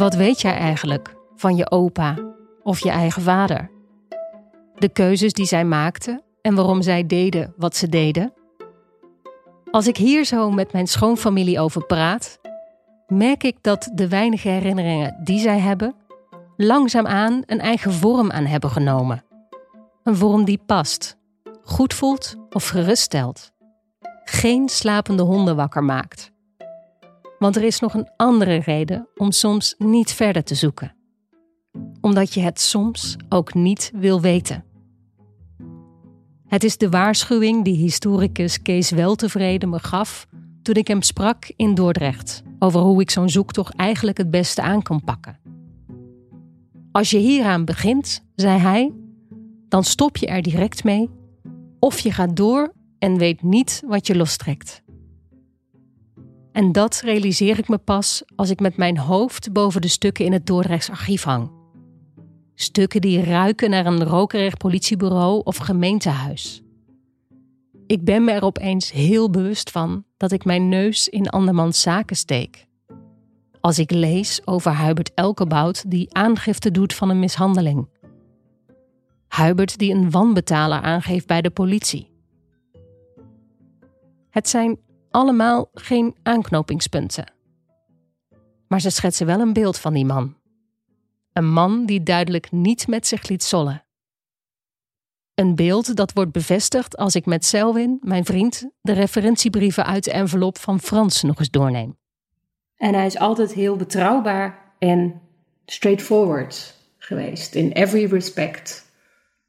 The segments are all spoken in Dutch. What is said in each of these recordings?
Wat weet jij eigenlijk van je opa of je eigen vader? De keuzes die zij maakten en waarom zij deden wat ze deden? Als ik hier zo met mijn schoonfamilie over praat, merk ik dat de weinige herinneringen die zij hebben, langzaamaan een eigen vorm aan hebben genomen. Een vorm die past, goed voelt of geruststelt. Geen slapende honden wakker maakt. Want er is nog een andere reden om soms niet verder te zoeken. Omdat je het soms ook niet wil weten. Het is de waarschuwing die historicus Kees Weltevreden me gaf toen ik hem sprak in Dordrecht over hoe ik zo'n zoektocht eigenlijk het beste aan kan pakken. Als je hieraan begint, zei hij, dan stop je er direct mee of je gaat door en weet niet wat je lostrekt. En dat realiseer ik me pas als ik met mijn hoofd boven de stukken in het Dordrechts archief hang. Stukken die ruiken naar een rokerig politiebureau of gemeentehuis. Ik ben me er opeens heel bewust van dat ik mijn neus in andermans zaken steek. Als ik lees over Hubert Elkebout die aangifte doet van een mishandeling. Hubert die een wanbetaler aangeeft bij de politie. Het zijn allemaal geen aanknopingspunten. Maar ze schetsen wel een beeld van die man. Een man die duidelijk niet met zich liet zollen. Een beeld dat wordt bevestigd als ik met Selwyn, mijn vriend, de referentiebrieven uit de envelop van Frans nog eens doorneem. En hij is altijd heel betrouwbaar en straightforward geweest. In every respect.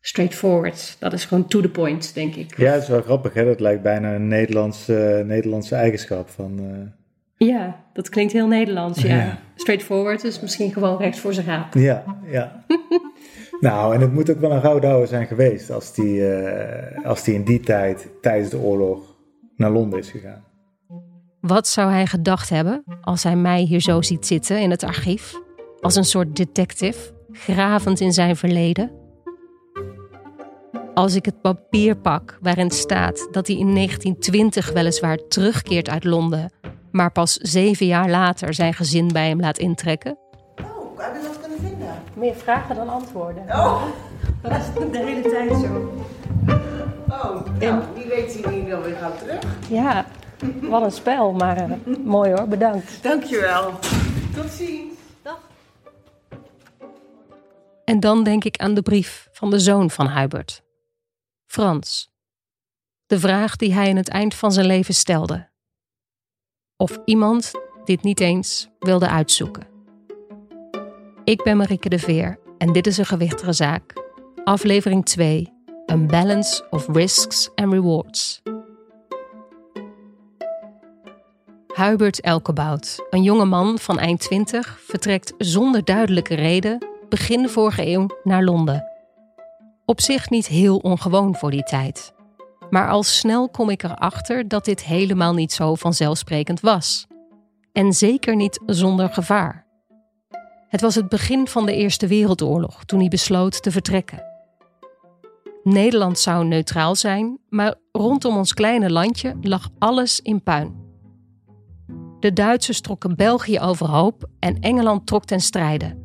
Straightforward. Dat is gewoon to the point, denk ik. Ja, het is wel grappig, hè? Dat lijkt bijna een Nederlandse, Nederlandse eigenschap van... Uh... Ja, dat klinkt heel Nederlands, ja. ja. Straightforward is misschien gewoon rechts voor zijn raap. Ja, ja. nou, en het moet ook wel een rouwdouwer zijn geweest als die, uh, als die in die tijd, tijdens de oorlog, naar Londen is gegaan. Wat zou hij gedacht hebben als hij mij hier zo ziet zitten in het archief? Als een soort detective, gravend in zijn verleden? Als ik het papier pak waarin staat dat hij in 1920 weliswaar terugkeert uit Londen, maar pas zeven jaar later zijn gezin bij hem laat intrekken? Oh, heb je dat kunnen vinden? Meer vragen dan antwoorden. Oh, dat is de hele tijd zo. Oh, nou, wie weet zien die dan weer gaan terug. Ja, wat een spel, maar uh, mooi hoor, bedankt. Dankjewel. Tot ziens. Dag. En dan denk ik aan de brief van de zoon van Hubert, Frans. De vraag die hij in het eind van zijn leven stelde. Of iemand dit niet eens wilde uitzoeken. Ik ben Marieke de Veer en dit is een gewichtige zaak. Aflevering 2. Een balance of risks and rewards. Hubert Elkebout, een jonge man van eind 20, vertrekt zonder duidelijke reden begin vorige eeuw naar Londen. Op zich niet heel ongewoon voor die tijd. Maar al snel kom ik erachter dat dit helemaal niet zo vanzelfsprekend was. En zeker niet zonder gevaar. Het was het begin van de Eerste Wereldoorlog toen hij besloot te vertrekken. Nederland zou neutraal zijn, maar rondom ons kleine landje lag alles in puin. De Duitsers trokken België overhoop en Engeland trok ten strijde.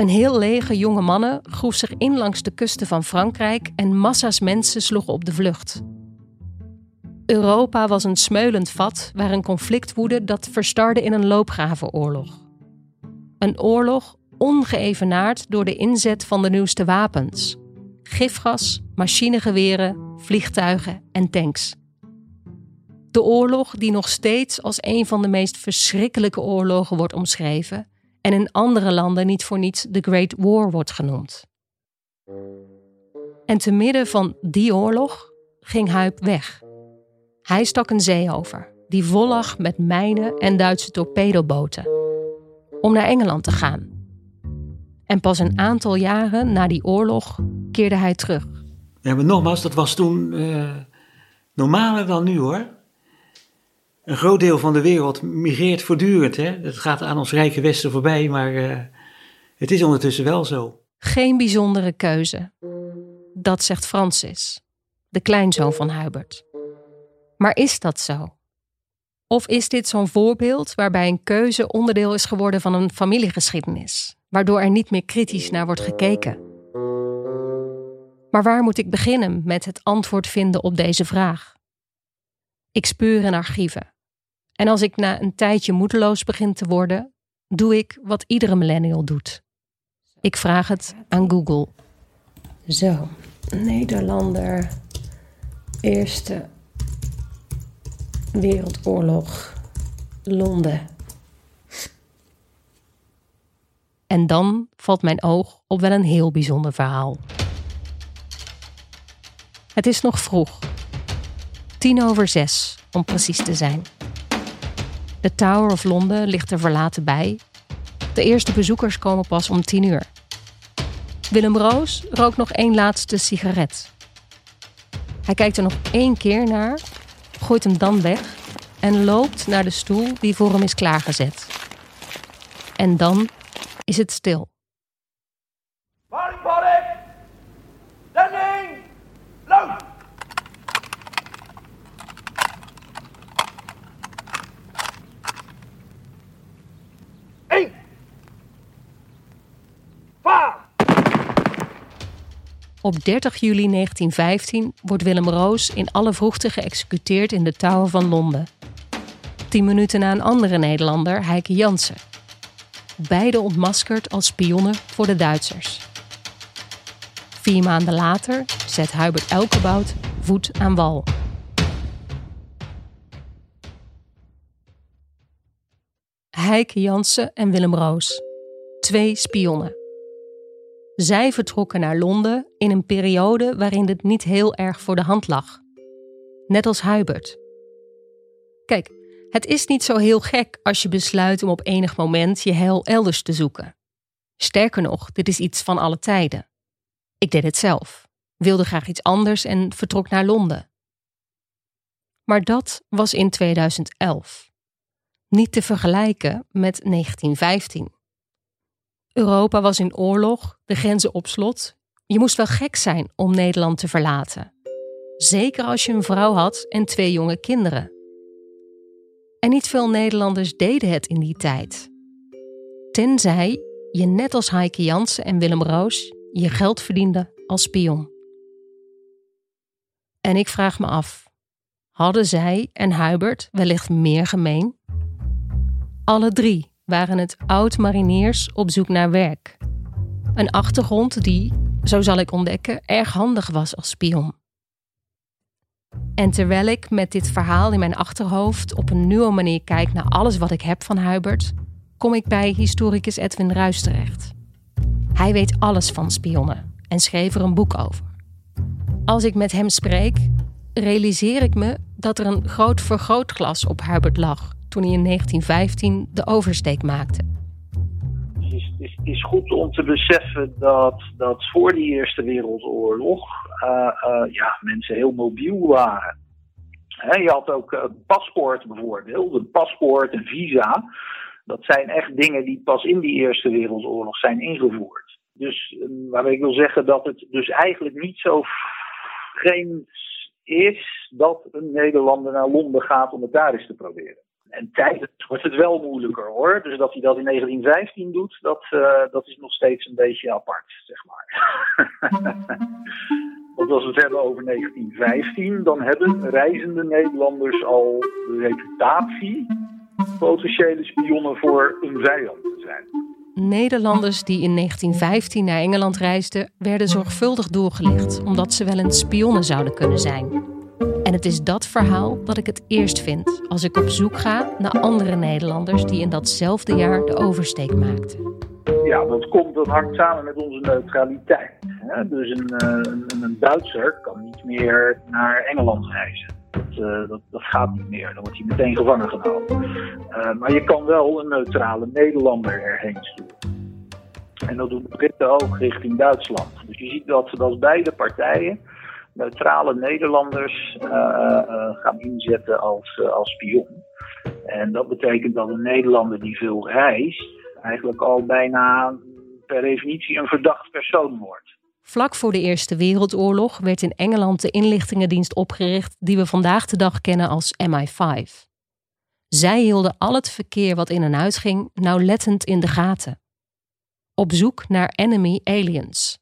Een heel leger jonge mannen groef zich in langs de kusten van Frankrijk en massa's mensen sloegen op de vlucht. Europa was een smeulend vat waar een conflict woedde dat verstarde in een loopgravenoorlog. Een oorlog ongeëvenaard door de inzet van de nieuwste wapens: gifgas, machinegeweren, vliegtuigen en tanks. De oorlog die nog steeds als een van de meest verschrikkelijke oorlogen wordt omschreven en in andere landen niet voor niets de Great War wordt genoemd. En te midden van die oorlog ging Huip weg. Hij stak een zee over, die vol lag met mijnen en Duitse torpedoboten, om naar Engeland te gaan. En pas een aantal jaren na die oorlog keerde hij terug. Ja, maar nogmaals, dat was toen uh, normaler dan nu hoor. Een groot deel van de wereld migreert voortdurend. Hè? Het gaat aan ons rijke Westen voorbij, maar uh, het is ondertussen wel zo. Geen bijzondere keuze. Dat zegt Francis, de kleinzoon van Hubert. Maar is dat zo? Of is dit zo'n voorbeeld waarbij een keuze onderdeel is geworden van een familiegeschiedenis, waardoor er niet meer kritisch naar wordt gekeken? Maar waar moet ik beginnen met het antwoord vinden op deze vraag? Ik speur in archieven. En als ik na een tijdje moedeloos begin te worden, doe ik wat iedere millennial doet. Ik vraag het aan Google. Zo, Nederlander, Eerste Wereldoorlog, Londen. En dan valt mijn oog op wel een heel bijzonder verhaal. Het is nog vroeg. Tien over zes, om precies te zijn. De Tower of Londen ligt er verlaten bij. De eerste bezoekers komen pas om tien uur. Willem Roos rookt nog één laatste sigaret. Hij kijkt er nog één keer naar, gooit hem dan weg en loopt naar de stoel die voor hem is klaargezet. En dan is het stil. Op 30 juli 1915 wordt Willem Roos in alle vroegte geëxecuteerd in de Tower van Londen. Tien minuten na een andere Nederlander, Heike Jansen. Beide ontmaskerd als spionnen voor de Duitsers. Vier maanden later zet Hubert Elkebout voet aan wal. Heike Jansen en Willem Roos. Twee spionnen. Zij vertrokken naar Londen in een periode waarin het niet heel erg voor de hand lag. Net als Hubert. Kijk, het is niet zo heel gek als je besluit om op enig moment je heil elders te zoeken. Sterker nog, dit is iets van alle tijden. Ik deed het zelf, wilde graag iets anders en vertrok naar Londen. Maar dat was in 2011. Niet te vergelijken met 1915. Europa was in oorlog, de grenzen op slot. Je moest wel gek zijn om Nederland te verlaten. Zeker als je een vrouw had en twee jonge kinderen. En niet veel Nederlanders deden het in die tijd. Tenzij je net als Heike Jansen en Willem Roos je geld verdiende als spion. En ik vraag me af, hadden zij en Hubert wellicht meer gemeen? Alle drie waren het oud-mariniers op zoek naar werk. Een achtergrond die, zo zal ik ontdekken, erg handig was als spion. En terwijl ik met dit verhaal in mijn achterhoofd op een nieuwe manier kijk naar alles wat ik heb van Hubert, kom ik bij historicus Edwin Ruis terecht. Hij weet alles van spionnen en schreef er een boek over. Als ik met hem spreek, realiseer ik me dat er een groot vergrootglas op Hubert lag toen hij in 1915 de oversteek maakte. Het is, is, is goed om te beseffen dat, dat voor de Eerste Wereldoorlog uh, uh, ja, mensen heel mobiel waren. Je had ook uh, paspoort bijvoorbeeld, een paspoort, een visa. Dat zijn echt dingen die pas in die Eerste Wereldoorlog zijn ingevoerd. Dus waar ik wil zeggen dat het dus eigenlijk niet zo vreemd is dat een Nederlander naar Londen gaat om het daar eens te proberen. En tijdens wordt het wel moeilijker hoor. Dus dat hij dat in 1915 doet, dat, uh, dat is nog steeds een beetje apart, zeg maar. Want als we het hebben over 1915, dan hebben reizende Nederlanders al de reputatie potentiële spionnen voor een vijand te zijn. Nederlanders die in 1915 naar Engeland reisden, werden zorgvuldig doorgelicht omdat ze wel eens spionnen zouden kunnen zijn. En het is dat verhaal dat ik het eerst vind als ik op zoek ga naar andere Nederlanders die in datzelfde jaar de oversteek maakten. Ja, dat, komt, dat hangt samen met onze neutraliteit. Hè? Dus een, een, een, Duitser kan niet meer naar Engeland reizen. Dat, uh, dat, dat, gaat niet meer, dan wordt hij meteen gevangen genomen. Uh, maar je kan wel een neutrale Nederlander erheen sturen. En dat doen de Britten ook richting Duitsland. Dus je ziet dat, dat beide partijen neutrale Nederlanders uh, uh, gaan inzetten als, uh, als spion. En dat betekent dat een Nederlander die veel reist, eigenlijk al bijna per definitie een verdacht persoon wordt. Vlak voor de Eerste Wereldoorlog werd in Engeland de inlichtingendienst opgericht die we vandaag de dag kennen als MI5. Zij hielden al het verkeer wat in en uit ging nauwlettend in de gaten. Op zoek naar enemy aliens.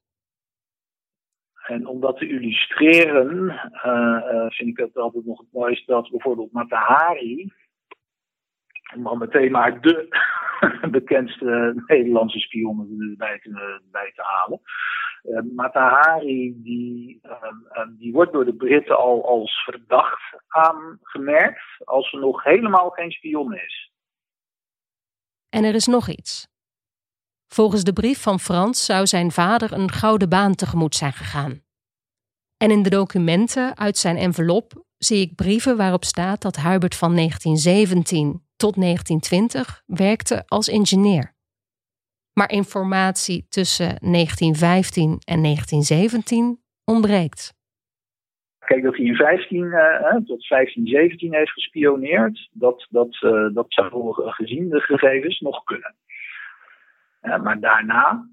En om dat te illustreren, uh, vind ik het altijd nog het mooiste dat bijvoorbeeld Matahari, om dan meteen maar de bekendste Nederlandse spion erbij te, bij te halen. Uh, Matahari, die, uh, die wordt door de Britten al als verdacht aangemerkt als ze nog helemaal geen spion is. En er is nog iets. Volgens de brief van Frans zou zijn vader een gouden baan tegemoet zijn gegaan. En in de documenten uit zijn envelop zie ik brieven waarop staat dat Hubert van 1917 tot 1920 werkte als ingenieur. Maar informatie tussen 1915 en 1917 ontbreekt. Kijk, dat hij in 15 uh, tot 15, 17 heeft gespioneerd, dat, dat, uh, dat zou gezien de gegevens nog kunnen. Uh, maar daarna,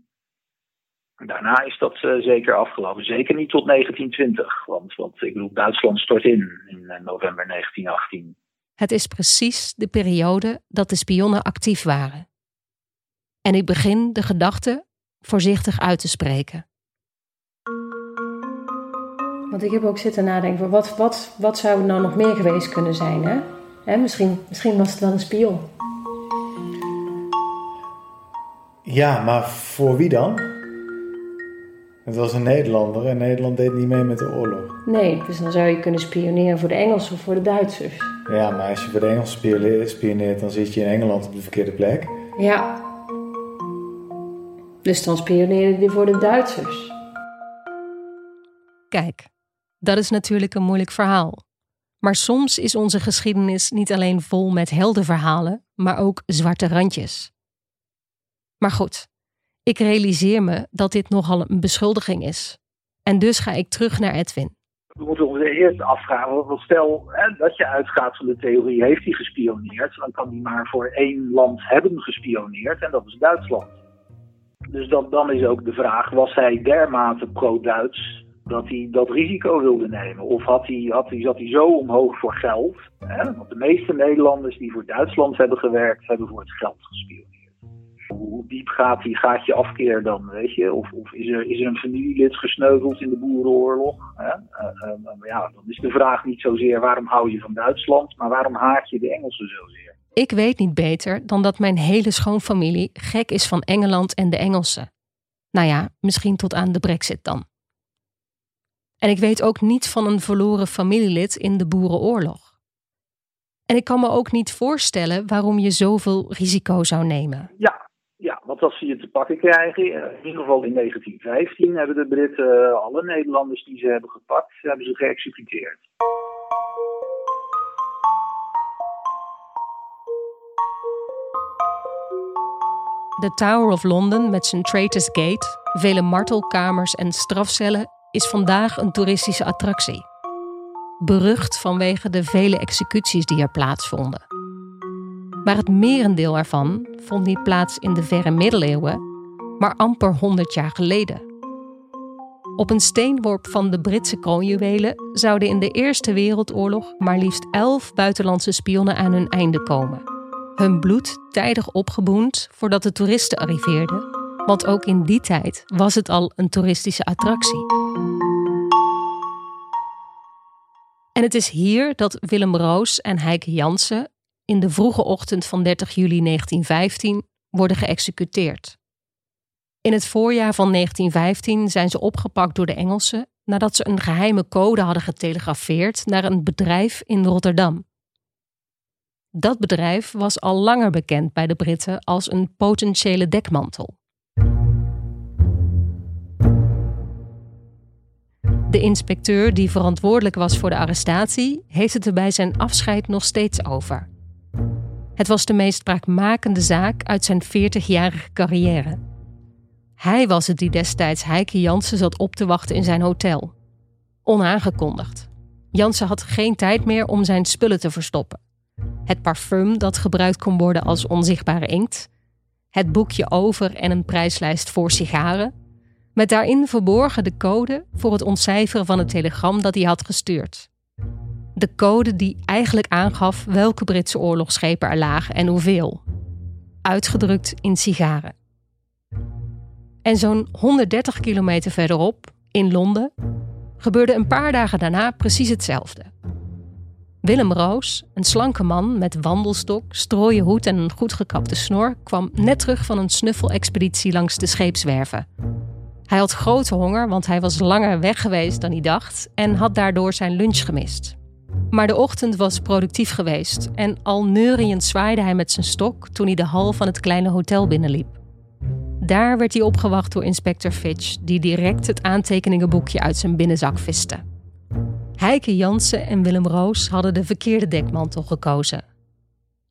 daarna is dat uh, zeker afgelopen. Zeker niet tot 1920, want, want ik bedoel, Duitsland stort in in november 1918. Het is precies de periode dat de spionnen actief waren. En ik begin de gedachte voorzichtig uit te spreken. Want ik heb ook zitten nadenken: wat, wat, wat zou het nou nog meer geweest kunnen zijn? Hè? Hè, misschien, misschien was het wel een spion. Ja, maar voor wie dan? Het was een Nederlander en Nederland deed niet mee met de oorlog. Nee, dus dan zou je kunnen spioneren voor de Engelsen of voor de Duitsers. Ja, maar als je voor de Engelsen spioneert, dan zit je in Engeland op de verkeerde plek. Ja. Dus dan spioneerde hij voor de Duitsers. Kijk, dat is natuurlijk een moeilijk verhaal. Maar soms is onze geschiedenis niet alleen vol met heldenverhalen, maar ook zwarte randjes. Maar goed, ik realiseer me dat dit nogal een beschuldiging is. En dus ga ik terug naar Edwin. We moeten ons eerst afvragen, want stel hè, dat je uitgaat van de theorie, heeft hij gespioneerd, dan kan hij maar voor één land hebben gespioneerd en dat is Duitsland. Dus dan is ook de vraag, was hij dermate pro-Duits dat hij dat risico wilde nemen? Of had hij, had hij, zat hij zo omhoog voor geld? Hè? Want de meeste Nederlanders die voor Duitsland hebben gewerkt, hebben voor het geld gespioneerd. Hoe diep gaat, die, gaat je afkeer dan, weet je? Of, of is, er, is er een familielid gesneuveld in de boerenoorlog? Hè? Uh, uh, ja, dan is de vraag niet zozeer waarom hou je van Duitsland, maar waarom haat je de Engelsen zozeer? Ik weet niet beter dan dat mijn hele schoonfamilie gek is van Engeland en de Engelsen. Nou ja, misschien tot aan de brexit dan. En ik weet ook niet van een verloren familielid in de boerenoorlog. En ik kan me ook niet voorstellen waarom je zoveel risico zou nemen. Ja, als ze je te pakken krijgen, in ieder geval in 1915 hebben de Britten alle Nederlanders die ze hebben gepakt, hebben ze geëxecuteerd. De Tower of London met zijn Traitors Gate, vele martelkamers en strafcellen is vandaag een toeristische attractie. Berucht vanwege de vele executies die er plaatsvonden. Maar het merendeel ervan vond niet plaats in de verre middeleeuwen, maar amper 100 jaar geleden. Op een steenworp van de Britse kroonjuwelen zouden in de Eerste Wereldoorlog maar liefst elf buitenlandse spionnen aan hun einde komen. Hun bloed tijdig opgeboend voordat de toeristen arriveerden, want ook in die tijd was het al een toeristische attractie. En het is hier dat Willem Roos en Heike Jansen in de vroege ochtend van 30 juli 1915 worden geëxecuteerd. In het voorjaar van 1915 zijn ze opgepakt door de Engelsen nadat ze een geheime code hadden getelegrafeerd naar een bedrijf in Rotterdam. Dat bedrijf was al langer bekend bij de Britten als een potentiële dekmantel. De inspecteur die verantwoordelijk was voor de arrestatie heeft het er bij zijn afscheid nog steeds over. Het was de meest spraakmakende zaak uit zijn 40-jarige carrière. Hij was het die destijds Heike Jansen zat op te wachten in zijn hotel. Onaangekondigd. Jansen had geen tijd meer om zijn spullen te verstoppen. Het parfum dat gebruikt kon worden als onzichtbare inkt. Het boekje over en een prijslijst voor sigaren. Met daarin verborgen de code voor het ontcijferen van het telegram dat hij had gestuurd. De code die eigenlijk aangaf welke Britse oorlogsschepen er lagen en hoeveel. Uitgedrukt in sigaren. En zo'n 130 kilometer verderop, in Londen, gebeurde een paar dagen daarna precies hetzelfde. Willem Roos, een slanke man met wandelstok, strooien hoed en een goed gekapte snor, kwam net terug van een snuffelexpeditie langs de scheepswerven. Hij had grote honger, want hij was langer weg geweest dan hij dacht en had daardoor zijn lunch gemist. Maar de ochtend was productief geweest en al neuriënd zwaaide hij met zijn stok toen hij de hal van het kleine hotel binnenliep. Daar werd hij opgewacht door inspecteur Fitch, die direct het aantekeningenboekje uit zijn binnenzak viste. Heike Jansen en Willem Roos hadden de verkeerde dekmantel gekozen.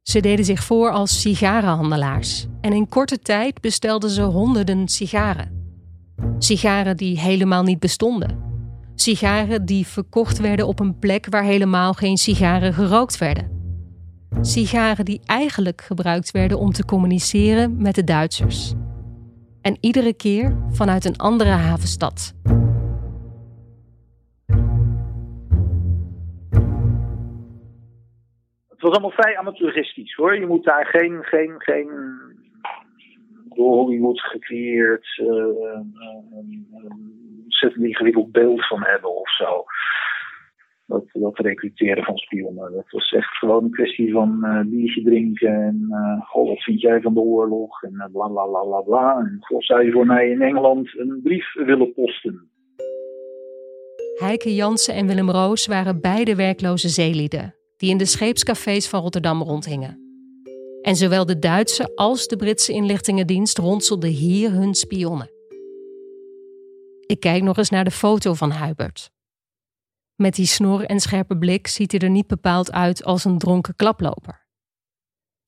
Ze deden zich voor als sigarenhandelaars en in korte tijd bestelden ze honderden sigaren. Sigaren die helemaal niet bestonden. Sigaren die verkocht werden op een plek waar helemaal geen sigaren gerookt werden. Sigaren die eigenlijk gebruikt werden om te communiceren met de Duitsers. En iedere keer vanuit een andere havenstad. Het was allemaal vrij amateuristisch hoor. Je moet daar geen, geen, geen door Hollywood gecreëerd uh, ontzettend ingewikkeld beeld van hebben of zo. Dat, dat recruteren van spionnen. Dat was echt gewoon een kwestie van uh, biertje drinken en goh, wat vind jij van de oorlog en uh, bla bla bla bla. En goh, zou je voor mij in Engeland een brief willen posten? Heike Jansen en Willem Roos waren beide werkloze zeelieden die in de scheepscafés van Rotterdam rondhingen. En zowel de Duitse als de Britse inlichtingendienst ronselden hier hun spionnen. Ik kijk nog eens naar de foto van Hubert. Met die snor en scherpe blik ziet hij er niet bepaald uit als een dronken klaploper.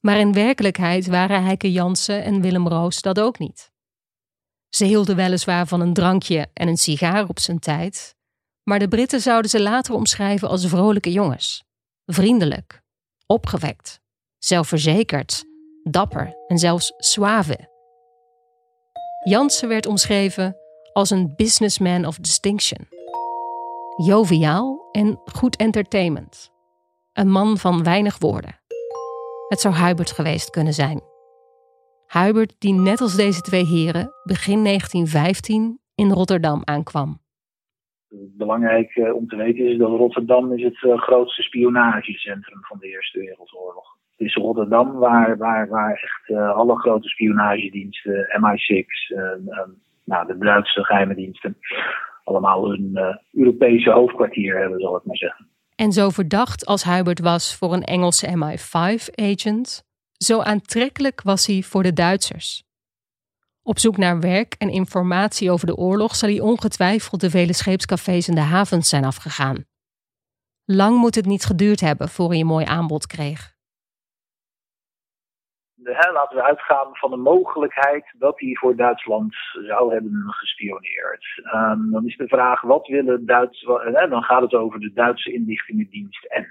Maar in werkelijkheid waren Heike Jansen en Willem Roos dat ook niet. Ze hielden weliswaar van een drankje en een sigaar op zijn tijd, maar de Britten zouden ze later omschrijven als vrolijke jongens. Vriendelijk, opgewekt, zelfverzekerd, dapper en zelfs suave. Jansen werd omschreven als een businessman of distinction. Joviaal en goed entertainment. Een man van weinig woorden. Het zou Hubert geweest kunnen zijn. Hubert die net als deze twee heren begin 1915 in Rotterdam aankwam. Belangrijk uh, om te weten is dat Rotterdam is het uh, grootste spionagecentrum van de Eerste Wereldoorlog. Het is Rotterdam waar, waar, waar echt uh, alle grote spionagediensten, MI6, nou, de Duitse geheime diensten, allemaal hun Europese hoofdkwartier hebben, zal ik maar zeggen. En zo verdacht als Hubert was voor een Engelse MI5-agent, zo aantrekkelijk was hij voor de Duitsers. Op zoek naar werk en informatie over de oorlog zal hij ongetwijfeld de vele scheepscafés en de havens zijn afgegaan. Lang moet het niet geduurd hebben voor hij een mooi aanbod kreeg. Laten we uitgaan van de mogelijkheid dat hij voor Duitsland zou hebben gespioneerd. Um, dan is de vraag, wat willen Duits... Dan gaat het over de Duitse inlichtingendienst en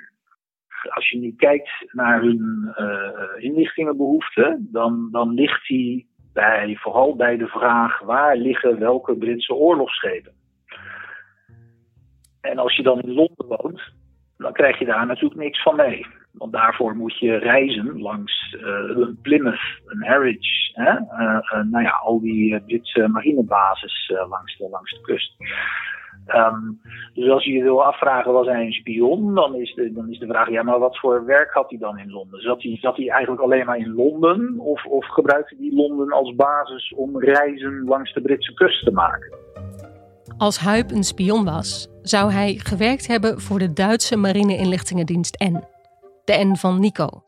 als je nu kijkt naar hun uh, inlichtingenbehoeften, dan, dan ligt die bij, vooral bij de vraag waar liggen welke Britse oorlogsschepen. En als je dan in Londen woont, dan krijg je daar natuurlijk niks van mee. Want daarvoor moet je reizen langs uh, Plymouth, een Harwich? Uh, uh, nou ja, al die Britse marinebases langs, de, langs de kust. Um, dus als je je wil afvragen, was hij een spion? Dan is, de, dan is de vraag, ja, maar wat voor werk had hij dan in Londen? Zat hij, hij eigenlijk alleen maar in Londen? Of, of gebruikte hij Londen als basis om reizen langs de Britse kust te maken? Als Huip een spion was, zou hij gewerkt hebben voor de Duitse marine-inlichtingendienst N. De N van Nico.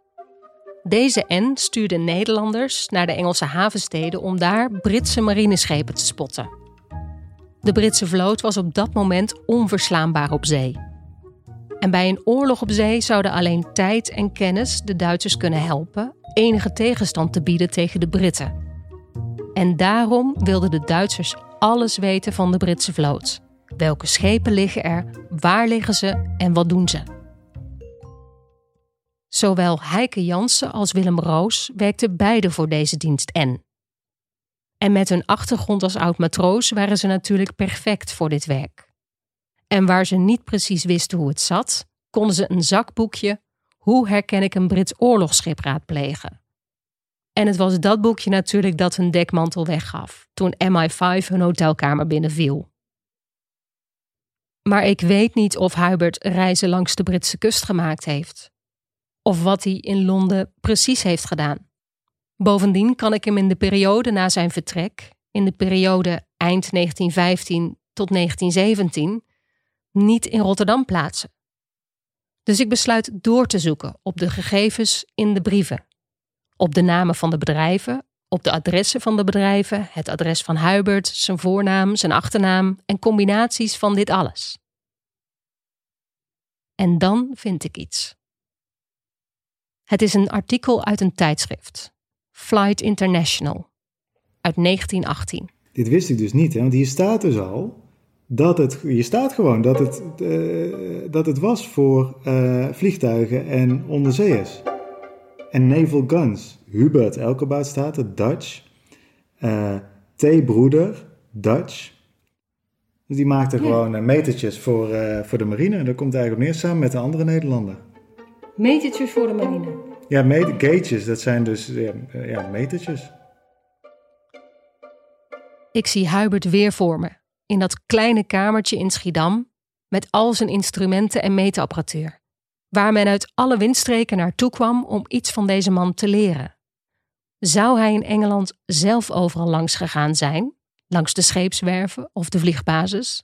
Deze N stuurde Nederlanders naar de Engelse havensteden om daar Britse marineschepen te spotten. De Britse vloot was op dat moment onverslaanbaar op zee. En bij een oorlog op zee zouden alleen tijd en kennis de Duitsers kunnen helpen enige tegenstand te bieden tegen de Britten. En daarom wilden de Duitsers alles weten van de Britse vloot. Welke schepen liggen er, waar liggen ze en wat doen ze? Zowel Heike Jansen als Willem Roos werkten beide voor deze dienst N. En met hun achtergrond als oud-matroos waren ze natuurlijk perfect voor dit werk. En waar ze niet precies wisten hoe het zat, konden ze een zakboekje Hoe herken ik een Brits oorlogsschip raadplegen. En het was dat boekje natuurlijk dat hun dekmantel weggaf toen MI5 hun hotelkamer binnenviel. Maar ik weet niet of Hubert reizen langs de Britse kust gemaakt heeft. Of wat hij in Londen precies heeft gedaan. Bovendien kan ik hem in de periode na zijn vertrek, in de periode eind 1915 tot 1917, niet in Rotterdam plaatsen. Dus ik besluit door te zoeken op de gegevens in de brieven. Op de namen van de bedrijven, op de adressen van de bedrijven, het adres van Hubert, zijn voornaam, zijn achternaam en combinaties van dit alles. En dan vind ik iets. Het is een artikel uit een tijdschrift, Flight International, uit 1918. Dit wist ik dus niet, hè? want hier staat dus al dat het, hier staat gewoon dat het, uh, dat het was voor uh, vliegtuigen en onderzeeërs. En naval guns. Hubert Elkebout staat er, Dutch. Uh, T. Broeder, Dutch. Dus die maakte gewoon uh, metertjes voor, uh, voor de marine. En dat komt eigenlijk op neer samen met een andere Nederlander. Metertjes voor de marine? Ja, meter, gauges, dat zijn dus ja, ja, metertjes. Ik zie Hubert weer voor me. In dat kleine kamertje in Schiedam. Met al zijn instrumenten en meetapparatuur. Waar men uit alle windstreken naartoe kwam om iets van deze man te leren. Zou hij in Engeland zelf overal langs gegaan zijn? Langs de scheepswerven of de vliegbasis?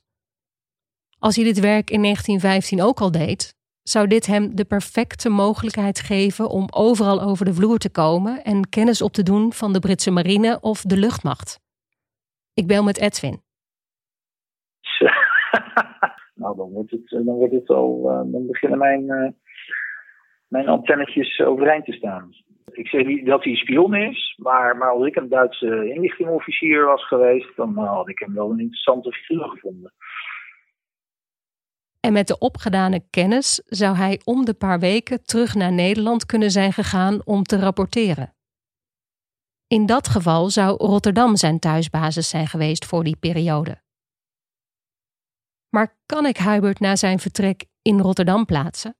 Als hij dit werk in 1915 ook al deed, zou dit hem de perfecte mogelijkheid geven om overal over de vloer te komen en kennis op te doen van de Britse marine of de luchtmacht. Ik bel met Edwin. Nou, dan wordt het, dan wordt het al, dan beginnen mijn, uh, mijn antennetjes overeind te staan. Ik zeg niet dat hij spion is, maar, maar als ik een Duitse inlichtingofficier was geweest, dan had ik hem wel een interessante figuur gevonden. En met de opgedane kennis zou hij om de paar weken terug naar Nederland kunnen zijn gegaan om te rapporteren. In dat geval zou Rotterdam zijn thuisbasis zijn geweest voor die periode. Maar kan ik Hubert na zijn vertrek in Rotterdam plaatsen?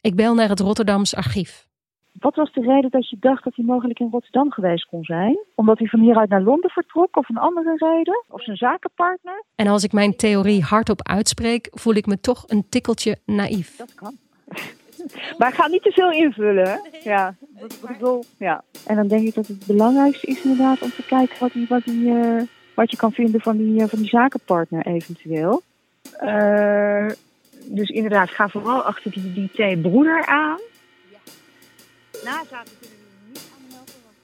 Ik bel naar het Rotterdams archief. Wat was de reden dat je dacht dat hij mogelijk in Rotterdam geweest kon zijn? Omdat hij van hieruit naar Londen vertrok of een andere reden? Of zijn zakenpartner? En als ik mijn theorie hardop uitspreek, voel ik me toch een tikkeltje naïef. Dat kan. maar ik ga niet te veel invullen. Hè? Ja, dat bedoel, ja. En dan denk ik dat het belangrijkste is inderdaad om te kijken wat, die, wat, die, uh, wat je kan vinden van die, uh, van die zakenpartner eventueel. Uh, dus inderdaad, ga vooral achter die, die T-broeder aan nazaten kunnen we niet aan helpen. Want,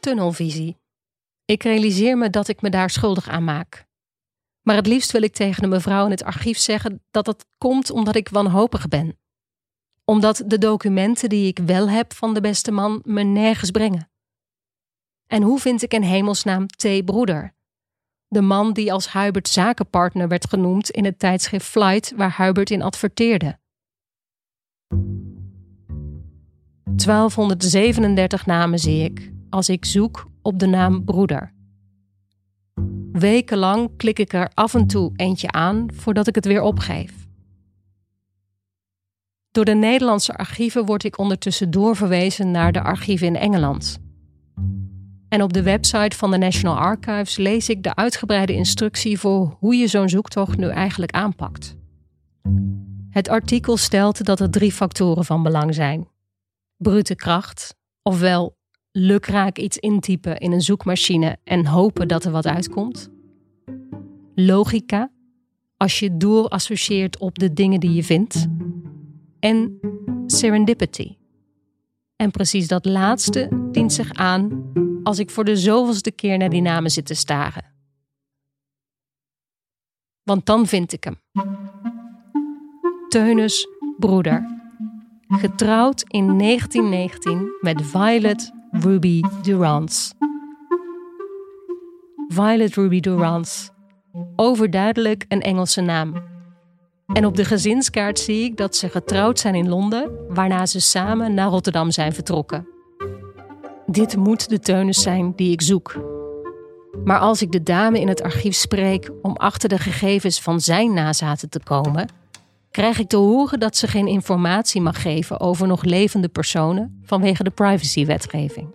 Tunnelvisie. Ik realiseer me dat ik me daar schuldig aan maak. Maar het liefst wil ik tegen de mevrouw in het archief zeggen dat dat komt omdat ik wanhopig ben. Omdat de documenten die ik wel heb van de beste man me nergens brengen. En hoe vind ik in hemelsnaam T. Broeder? de man die als Hubert zakenpartner werd genoemd in het tijdschrift Flight waar Hubert in adverteerde. 1237 namen zie ik als ik zoek op de naam broeder. Wekenlang klik ik er af en toe eentje aan voordat ik het weer opgeef. Door de Nederlandse archieven word ik ondertussen doorverwezen naar de archieven in Engeland. En op de website van de National Archives lees ik de uitgebreide instructie voor hoe je zo'n zoektocht nu eigenlijk aanpakt. Het artikel stelt dat er drie factoren van belang zijn: brute kracht, ofwel lukraak iets intypen in een zoekmachine en hopen dat er wat uitkomt. Logica, als je doel associeert op de dingen die je vindt. En serendipity. En precies dat laatste dient zich aan als ik voor de zoveelste keer naar die namen zit te staren. Want dan vind ik hem. Teunus broeder. Getrouwd in 1919 met Violet Ruby Durance. Violet Ruby Durance. Overduidelijk een Engelse naam. En op de gezinskaart zie ik dat ze getrouwd zijn in Londen, waarna ze samen naar Rotterdam zijn vertrokken. Dit moet de Teunis zijn die ik zoek. Maar als ik de dame in het archief spreek om achter de gegevens van zijn nazaten te komen, krijg ik te horen dat ze geen informatie mag geven over nog levende personen vanwege de privacywetgeving.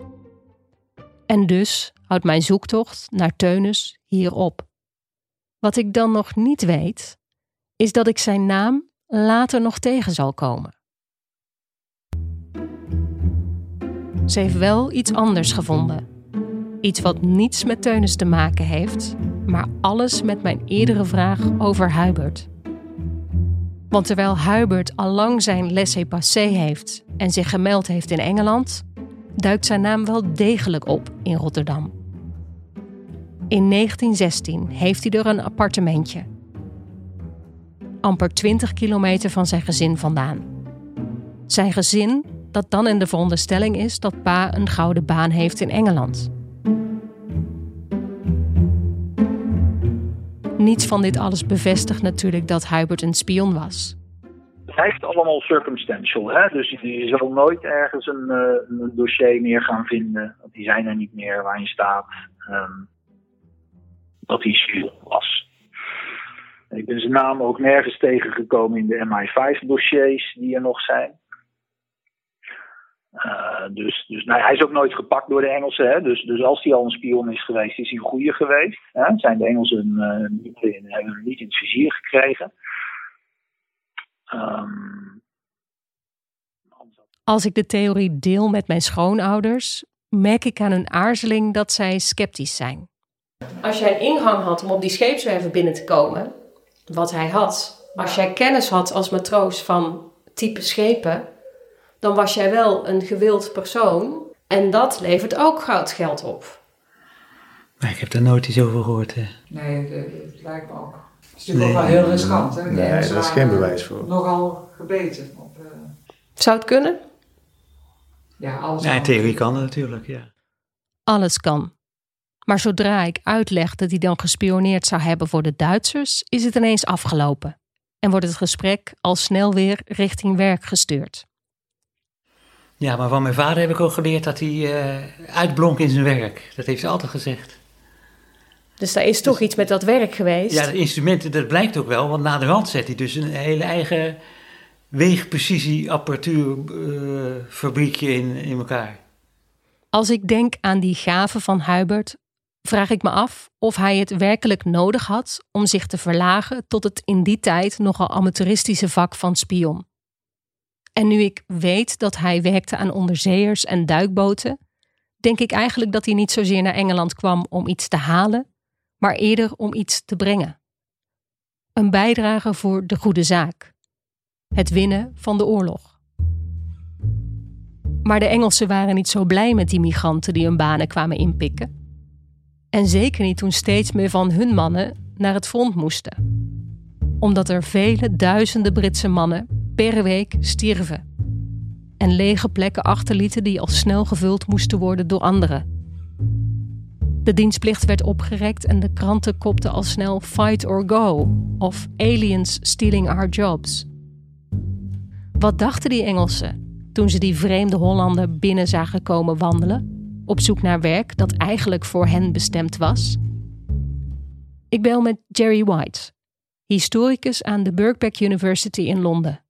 En dus houdt mijn zoektocht naar Teunus hier op. Wat ik dan nog niet weet, is dat ik zijn naam later nog tegen zal komen. Ze heeft wel iets anders gevonden. Iets wat niets met Teunus te maken heeft, maar alles met mijn eerdere vraag over Hubert. Want terwijl Hubert allang zijn laissez-passer heeft en zich gemeld heeft in Engeland, duikt zijn naam wel degelijk op in Rotterdam. In 1916 heeft hij er een appartementje. Amper 20 kilometer van zijn gezin vandaan. Zijn gezin dat dan in de veronderstelling is dat pa een gouden baan heeft in Engeland. Niets van dit alles bevestigt natuurlijk dat Hubert een spion was. Het blijft allemaal circumstantial. Hè? Dus je zal nooit ergens een, uh, een, dossier meer gaan vinden. Die zijn er niet meer waarin staat um, dat hij spion was. Ik ben zijn naam ook nergens tegengekomen in de MI5-dossiers die er nog zijn. Uh, dus dus nou, hij is ook nooit gepakt door de Engelsen. Hè? Dus, dus als hij al een spion is geweest, is hij een goede geweest. Hè? Zijn de Engelsen uh, niet, in, hebben hem niet in het vizier gekregen. Um, als ik de theorie deel met mijn schoonouders, merk ik aan hun aarzeling dat zij sceptisch zijn. Als jij een ingang had om op die scheepswerven binnen te komen, wat hij had, als jij kennis had als matroos van type schepen, dan was jij wel een gewild persoon. En dat levert ook goudgeld op. Maar ik heb daar nooit iets over gehoord. Hè. Nee, het lijkt me ook. Het is natuurlijk nee, ook wel heel riskant. Hè? Nee, daar is geen bewijs voor. Nogal gebeten. Op, uh... Zou het kunnen? Ja, alles ja, in theorie kan het natuurlijk, ja. Alles kan. Maar zodra ik uitleg dat hij dan gespioneerd zou hebben voor de Duitsers, is het ineens afgelopen. En wordt het gesprek al snel weer richting werk gestuurd. Ja, maar van mijn vader heb ik ook geleerd dat hij uh, uitblonk in zijn werk. Dat heeft hij altijd gezegd. Dus daar is toch dus- iets met dat werk geweest? Ja, de instrumenten, dat blijkt ook wel. Want na de rand zet hij dus een hele eigen weegprecisie-apparatuurfabriekje uh, in, in elkaar. Als ik denk aan die gave van Hubert, vraag ik me af of hij het werkelijk nodig had om zich te verlagen tot het in die tijd nogal amateuristische vak van spion. En nu ik weet dat hij werkte aan onderzeeërs en duikboten, denk ik eigenlijk dat hij niet zozeer naar Engeland kwam om iets te halen, maar eerder om iets te brengen. Een bijdrage voor de goede zaak. Het winnen van de oorlog. Maar de Engelsen waren niet zo blij met die migranten die hun banen kwamen inpikken. En zeker niet toen steeds meer van hun mannen naar het front moesten. Omdat er vele duizenden Britse mannen per week stierven. En lege plekken achterlieten die al snel gevuld moesten worden door anderen. De dienstplicht werd opgerekt en de kranten kopten al snel Fight or Go of Aliens Stealing Our Jobs. Wat dachten die Engelsen toen ze die vreemde Hollander binnen zagen komen wandelen, op zoek naar werk dat eigenlijk voor hen bestemd was? Ik bel met Jerry White, historicus aan de Birkbeck University in Londen.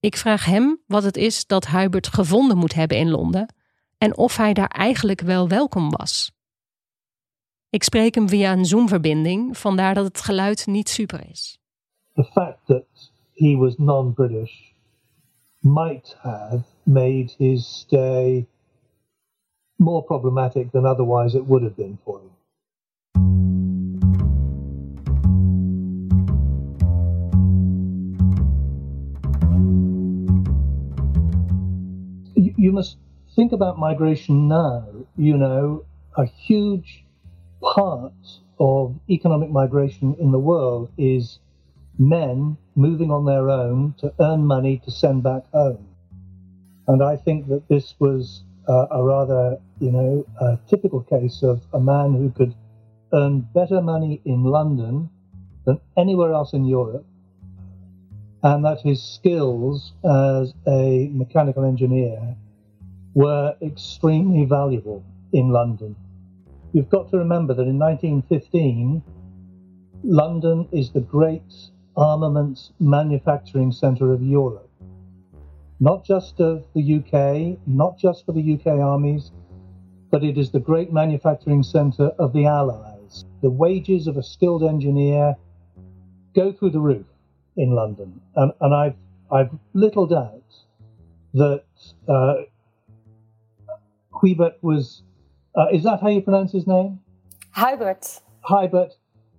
Ik vraag hem wat het is dat Hubert gevonden moet hebben in Londen en of hij daar eigenlijk wel welkom was. Ik spreek hem via een Zoom-verbinding, vandaar dat het geluid niet super is. The fact that he was non-British might have made his stay more problematic than otherwise it would have been for him. you must think about migration now. You know, a huge part of economic migration in the world is men moving on their own to earn money to send back home. And I think that this was uh, a rather, you know, a typical case of a man who could earn better money in London than anywhere else in Europe, and that his skills as a mechanical engineer were extremely valuable in London. you've got to remember that in 1915, London is the great armaments manufacturing centre of Europe. Not just of the UK, not just for the UK armies, but it is the great manufacturing centre of the Allies. The wages of a skilled engineer go through the roof in London, and, and I've I've little doubt that uh, Hubert was. Uh, is that how you pronounce his name? Hubert. Hubert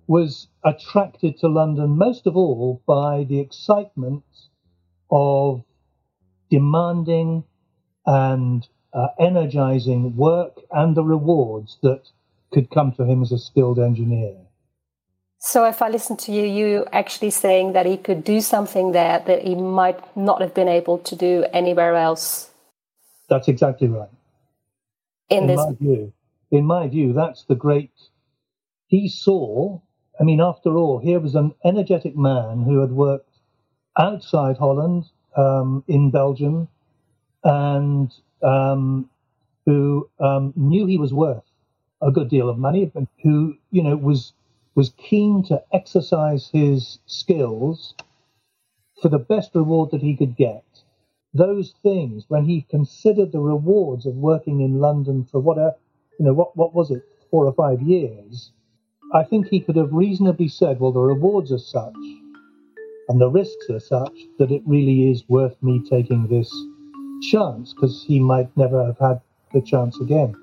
was attracted to London most of all by the excitement of demanding and uh, energizing work and the rewards that could come to him as a skilled engineer. So, if I listen to you, you actually saying that he could do something there that he might not have been able to do anywhere else. That's exactly right. In, in this, my view, in my view, that's the great. He saw. I mean, after all, here was an energetic man who had worked outside Holland, um, in Belgium, and um, who um, knew he was worth a good deal of money, who you know was was keen to exercise his skills for the best reward that he could get. Those things, when he considered the rewards of working in London for what, a, you know, what, what was it, four or five years, I think he could have reasonably said, well, the rewards are such and the risks are such that it really is worth me taking this chance because he might never have had the chance again.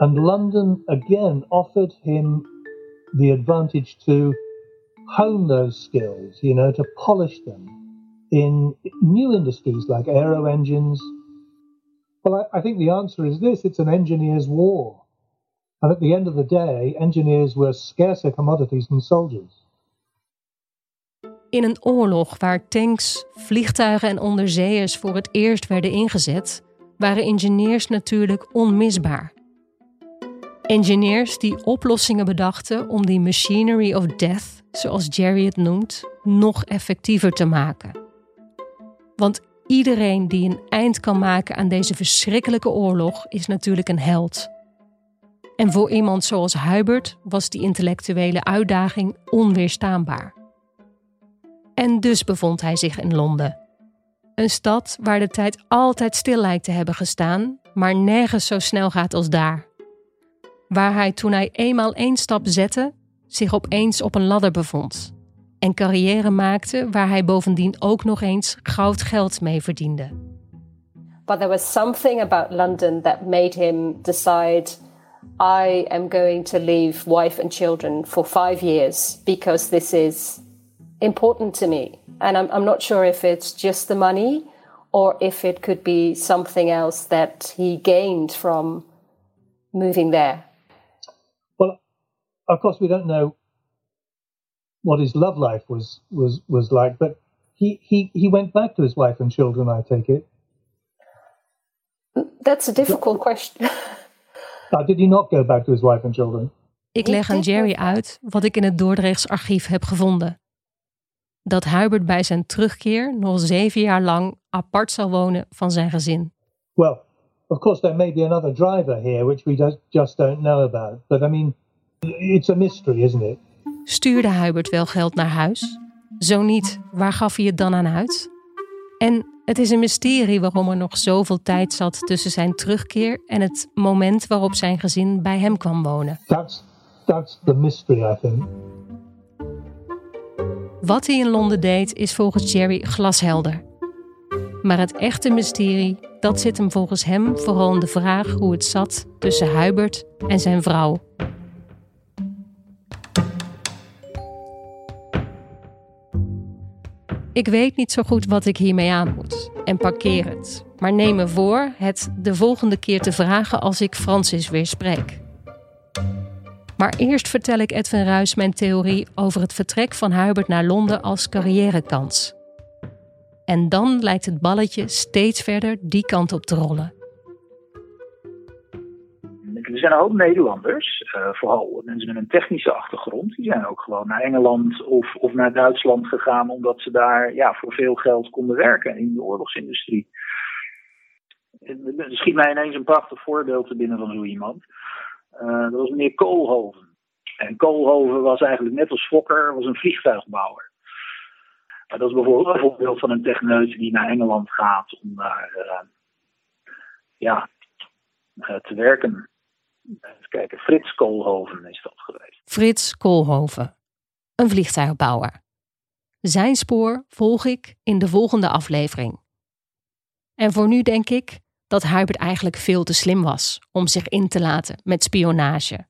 And London again offered him the advantage to hone those skills, you know, to polish them in new industries like aero engines. Well, I, I think the answer is this it's an engineer's war. And at the end of the day, engineers were scarcer commodities than soldiers. In een oorlog waar tanks, vliegtuigen en onderzeeërs voor het eerst werden ingezet, waren ingenieurs natuurlijk onmisbaar. Engineers die oplossingen bedachten om die machinery of death, zoals Jerry het noemt, nog effectiever te maken. Want iedereen die een eind kan maken aan deze verschrikkelijke oorlog is natuurlijk een held. En voor iemand zoals Hubert was die intellectuele uitdaging onweerstaanbaar. En dus bevond hij zich in Londen. Een stad waar de tijd altijd stil lijkt te hebben gestaan, maar nergens zo snel gaat als daar waar hij toen hij eenmaal één stap zette, zich opeens op een ladder bevond en carrière maakte waar hij bovendien ook nog eens goud geld mee verdiende. But there was something about London that made him decide I am going to leave wife and children for five years because this is important to me. And I'm, I'm not sure if it's just the money or if it could be something else that he gained from moving there Well, of course, we don't know what his love life was was was like, but he he he went back to his wife and children. I take it. That's a difficult question. uh, did he not go back to his wife and children? Ik leg aan Jerry uit wat ik in het Dordrechts archief heb gevonden. Dat Hubert bij zijn terugkeer nog zeven jaar lang apart zal wonen van zijn gezin. Well, of course there may be another driver here which we just don't know about. But I mean, It's a mystery, isn't it? Stuurde Hubert wel geld naar huis? Zo niet, waar gaf hij het dan aan uit? En het is een mysterie waarom er nog zoveel tijd zat tussen zijn terugkeer en het moment waarop zijn gezin bij hem kwam wonen. That's, that's the mystery, I think. Wat hij in Londen deed is volgens Jerry glashelder. Maar het echte mysterie, dat zit hem volgens hem vooral in de vraag hoe het zat tussen Hubert en zijn vrouw. Ik weet niet zo goed wat ik hiermee aan moet en parkeer het. Maar neem me voor het de volgende keer te vragen als ik Francis weer spreek. Maar eerst vertel ik Edwin Ruis mijn theorie over het vertrek van Hubert naar Londen als carrièrekans. En dan lijkt het balletje steeds verder die kant op te rollen er zijn een hoop Nederlanders, uh, vooral mensen met een technische achtergrond, die zijn ook gewoon naar Engeland of, of naar Duitsland gegaan, omdat ze daar ja, voor veel geld konden werken in de oorlogsindustrie. Er schiet mij ineens een prachtig voorbeeld te binnen van zo iemand. Uh, dat was meneer Koolhoven. En Koolhoven was eigenlijk net als Fokker was een vliegtuigbouwer. Dat is bijvoorbeeld een voorbeeld van een techneut die naar Engeland gaat om daar uh, ja, uh, te werken. Even kijken, Frits Koolhoven is dat geweest. Frits Koolhoven, een vliegtuigbouwer. Zijn spoor volg ik in de volgende aflevering. En voor nu denk ik dat Hubert eigenlijk veel te slim was om zich in te laten met spionage.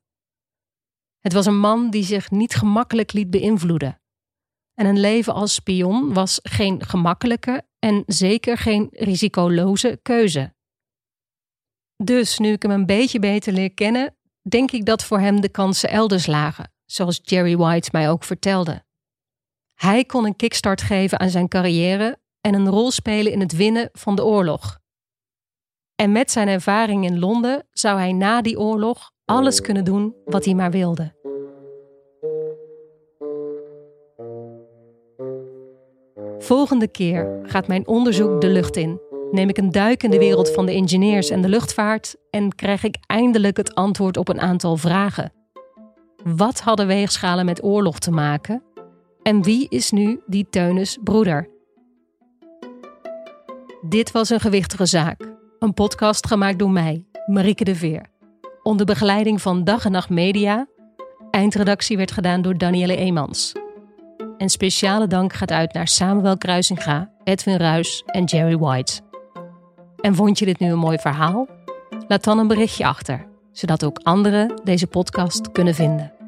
Het was een man die zich niet gemakkelijk liet beïnvloeden. En een leven als spion was geen gemakkelijke en zeker geen risicoloze keuze. Dus nu ik hem een beetje beter leer kennen, denk ik dat voor hem de kansen elders lagen, zoals Jerry White mij ook vertelde. Hij kon een kickstart geven aan zijn carrière en een rol spelen in het winnen van de oorlog. En met zijn ervaring in Londen zou hij na die oorlog alles kunnen doen wat hij maar wilde. Volgende keer gaat mijn onderzoek de lucht in. Neem ik een duik in de wereld van de ingenieurs en de luchtvaart en krijg ik eindelijk het antwoord op een aantal vragen. Wat hadden weegschalen met oorlog te maken? En wie is nu die Teunis broeder? Dit was een gewichtige zaak. Een podcast gemaakt door mij, Marieke de Veer. Onder begeleiding van Dag en Nacht Media. Eindredactie werd gedaan door Danielle Eemans. En speciale dank gaat uit naar Samuel Kruisinga, Edwin Ruis en Jerry White. En vond je dit nu een mooi verhaal? Laat dan een berichtje achter, zodat ook anderen deze podcast kunnen vinden.